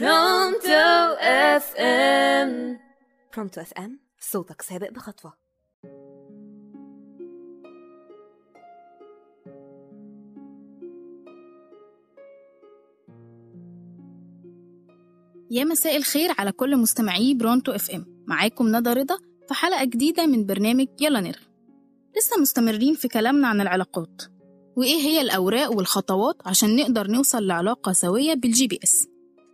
برونتو FM برونتو FM صوتك سابق بخطوة. يا مساء الخير على كل مستمعي برونتو FM معاكم ندى رضا في حلقة جديدة من برنامج يلا نرغي. لسه مستمرين في كلامنا عن العلاقات. وإيه هي الأوراق والخطوات عشان نقدر نوصل لعلاقة سوية بال GPS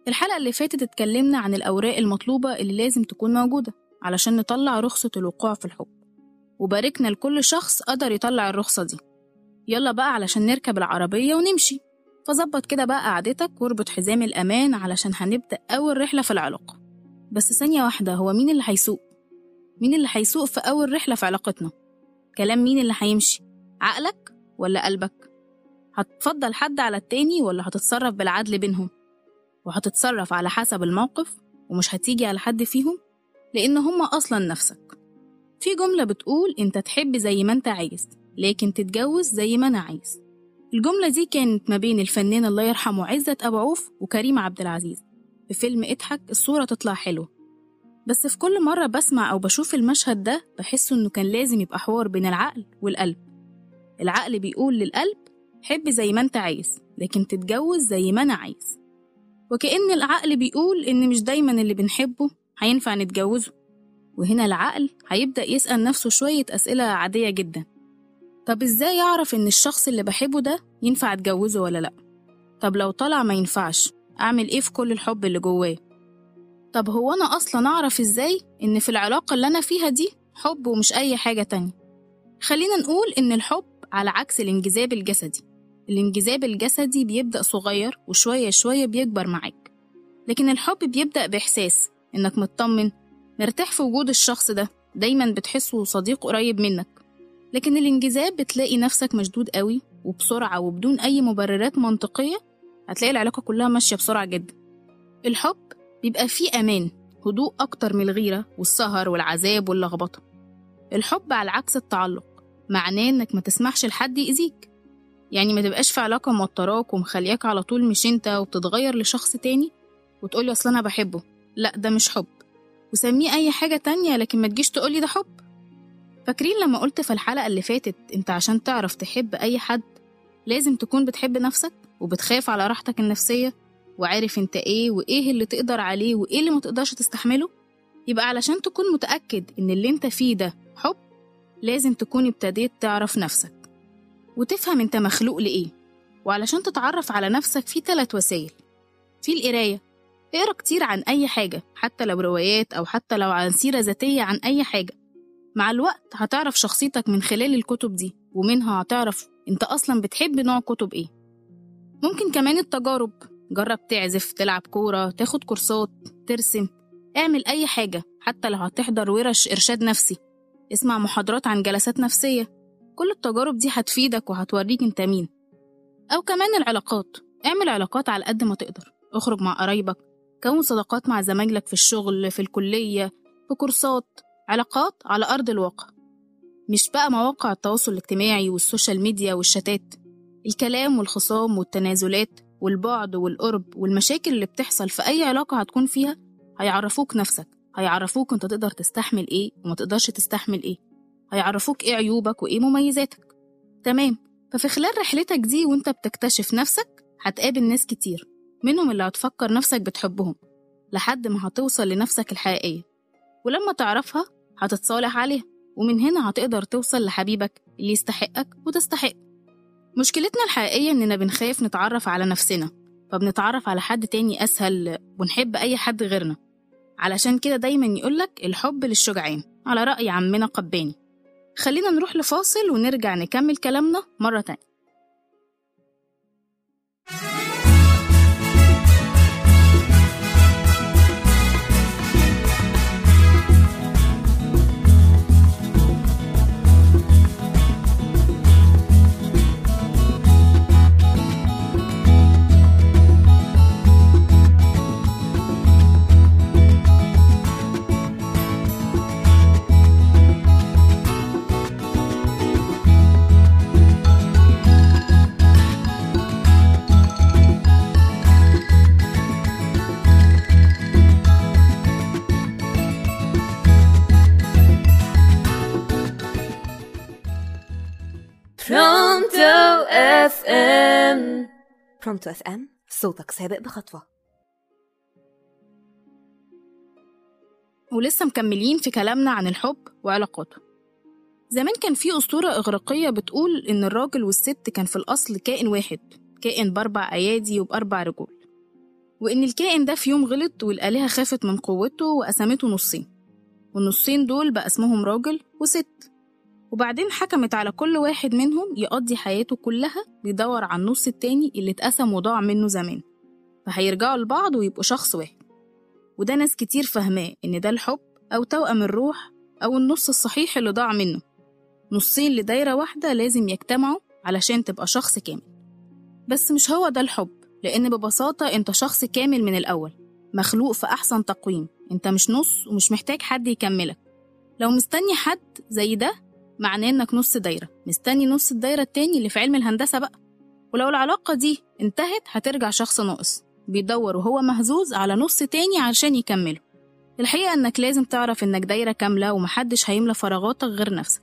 الحلقة اللي فاتت اتكلمنا عن الأوراق المطلوبة اللي لازم تكون موجودة علشان نطلع رخصة الوقوع في الحب وباركنا لكل شخص قدر يطلع الرخصة دي يلا بقى علشان نركب العربية ونمشي فظبط كده بقى قعدتك واربط حزام الأمان علشان هنبدأ أول رحلة في العلاقة بس ثانية واحدة هو مين اللي هيسوق؟ مين اللي هيسوق في أول رحلة في علاقتنا؟ كلام مين اللي هيمشي؟ عقلك ولا قلبك؟ هتفضل حد على التاني ولا هتتصرف بالعدل بينهم؟ وهتتصرف على حسب الموقف ومش هتيجي على حد فيهم؟ لأن هما أصلا نفسك. في جملة بتقول أنت تحب زي ما أنت عايز لكن تتجوز زي ما أنا عايز. الجملة دي كانت ما بين الفنان الله يرحمه عزت أبو عوف وكريم عبد العزيز. في فيلم اضحك الصورة تطلع حلوة. بس في كل مرة بسمع أو بشوف المشهد ده بحس إنه كان لازم يبقى حوار بين العقل والقلب. العقل بيقول للقلب حب زي ما أنت عايز لكن تتجوز زي ما أنا عايز. وكأن العقل بيقول إن مش دايما اللي بنحبه هينفع نتجوزه وهنا العقل هيبدأ يسأل نفسه شوية أسئلة عادية جدا طب إزاي أعرف إن الشخص اللي بحبه ده ينفع أتجوزه ولا لأ؟ طب لو طلع ما ينفعش أعمل إيه في كل الحب اللي جواه؟ طب هو أنا أصلا أعرف إزاي إن في العلاقة اللي أنا فيها دي حب ومش أي حاجة تانية؟ خلينا نقول إن الحب على عكس الانجذاب الجسدي الانجذاب الجسدي بيبدأ صغير وشوية شوية بيكبر معاك. لكن الحب بيبدأ بإحساس إنك مطمن مرتاح في وجود الشخص ده دايما بتحسه صديق قريب منك. لكن الانجذاب بتلاقي نفسك مشدود قوي وبسرعة وبدون أي مبررات منطقية هتلاقي العلاقة كلها ماشية بسرعة جدا. الحب بيبقى فيه أمان هدوء أكتر من الغيرة والسهر والعذاب واللخبطة. الحب على عكس التعلق معناه إنك ما تسمحش لحد يأذيك. يعني ما تبقاش في علاقة موتراك ومخلياك على طول مش انت وبتتغير لشخص تاني وتقولي أصل أنا بحبه. لأ ده مش حب. وسميه أي حاجة تانية لكن ما تجيش تقولي ده حب. فاكرين لما قلت في الحلقة اللي فاتت أنت عشان تعرف تحب أي حد لازم تكون بتحب نفسك وبتخاف على راحتك النفسية وعارف أنت إيه وإيه اللي تقدر عليه وإيه اللي ما تقدرش تستحمله؟ يبقى علشان تكون متأكد إن اللي أنت فيه ده حب لازم تكون ابتديت تعرف نفسك. وتفهم انت مخلوق لإيه. وعلشان تتعرف على نفسك في ثلاث وسائل. في القراية اقرأ كتير عن أي حاجة حتى لو روايات أو حتى لو عن سيرة ذاتية عن أي حاجة. مع الوقت هتعرف شخصيتك من خلال الكتب دي ومنها هتعرف انت أصلا بتحب نوع كتب إيه. ممكن كمان التجارب جرب تعزف تلعب كورة تاخد كورسات ترسم اعمل أي حاجة حتى لو هتحضر ورش إرشاد نفسي. اسمع محاضرات عن جلسات نفسية. كل التجارب دي هتفيدك وهتوريك انت مين. أو كمان العلاقات اعمل علاقات على قد ما تقدر. اخرج مع قرايبك كون صداقات مع زمايلك في الشغل في الكلية في كورسات. علاقات على أرض الواقع. مش بقى مواقع التواصل الاجتماعي وال social media والشتات. الكلام والخصام والتنازلات والبعد والقرب والمشاكل اللي بتحصل في أي علاقة هتكون فيها هيعرفوك نفسك هيعرفوك انت تقدر تستحمل إيه وما تقدرش تستحمل إيه. هيعرفوك إيه عيوبك وإيه مميزاتك. تمام ففي خلال رحلتك دي وأنت بتكتشف نفسك هتقابل ناس كتير منهم اللي هتفكر نفسك بتحبهم لحد ما هتوصل لنفسك الحقيقية ولما تعرفها هتتصالح عليها ومن هنا هتقدر توصل لحبيبك اللي يستحقك وتستحق. مشكلتنا الحقيقية إننا بنخاف نتعرف على نفسنا فبنتعرف على حد تاني أسهل ونحب أي حد غيرنا. علشان كده دايما يقولك الحب للشجعان على رأي عمنا قباني. خلينا نروح لفاصل ونرجع نكمل كلامنا مرة تانية. FM برونتو FM صوتك سابق بخطوة. ولسه مكملين في كلامنا عن الحب وعلاقاته. زمان كان في أسطورة إغريقية بتقول إن الراجل والست كان في الأصل كائن واحد كائن بأربع أيادي وبأربع رجول. وإن الكائن ده في يوم غلط والآلهة خافت من قوته وقسمته نصين. والنصين دول بقى اسمهم راجل وست. وبعدين حكمت على كل واحد منهم يقضي حياته كلها بيدور على النص التاني اللي اتقسم وضاع منه زمان. فهيرجعوا لبعض ويبقوا شخص واحد. وده ناس كتير فاهماه إن ده الحب أو توأم الروح أو النص الصحيح اللي ضاع منه. نصين لدايرة واحدة لازم يجتمعوا علشان تبقى شخص كامل. بس مش هو ده الحب لأن ببساطة أنت شخص كامل من الأول مخلوق في أحسن تقويم. أنت مش نص ومش محتاج حد يكملك. لو مستني حد زي ده معناه إنك نص دايرة. مستني نص الدايرة التاني اللي في علم الهندسة بقى. ولو العلاقة دي انتهت هترجع شخص ناقص. بيدور وهو مهزوز على نص تاني علشان يكمله. الحقيقة إنك لازم تعرف إنك دايرة كاملة ومحدش هيملى فراغاتك غير نفسك.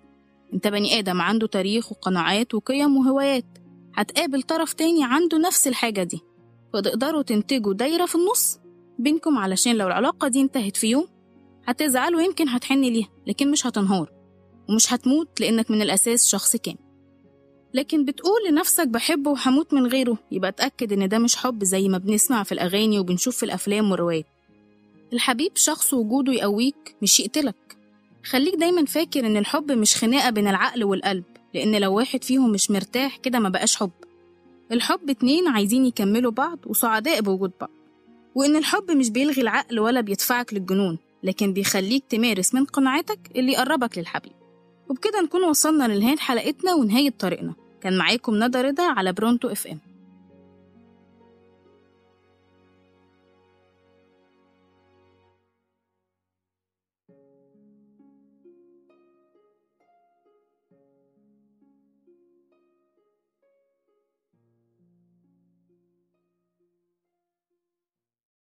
أنت بني آدم عنده تاريخ وقناعات وقيم وهوايات. هتقابل طرف تاني عنده نفس الحاجة دي. فتقدروا تنتجوا دايرة في النص بينكم علشان لو العلاقة دي انتهت في يوم هتزعل ويمكن هتحن ليها لكن مش هتنهار. ومش هتموت لأنك من الأساس شخص كامل. لكن بتقول لنفسك بحبه وهموت من غيره يبقى اتأكد إن ده مش حب زي ما بنسمع في الأغاني وبنشوف في الأفلام والروايات. الحبيب شخص وجوده يقويك مش يقتلك. خليك دايما فاكر إن الحب مش خناقة بين العقل والقلب لأن لو واحد فيهم مش مرتاح كده ما بقاش حب. الحب اتنين عايزين يكملوا بعض وسعداء بوجود بعض. وإن الحب مش بيلغي العقل ولا بيدفعك للجنون لكن بيخليك تمارس من قناعاتك اللي يقربك للحبيب. وبكده نكون وصلنا لنهاية حلقتنا ونهاية طريقنا. كان معاكم ندى رضا على برونتو اف ام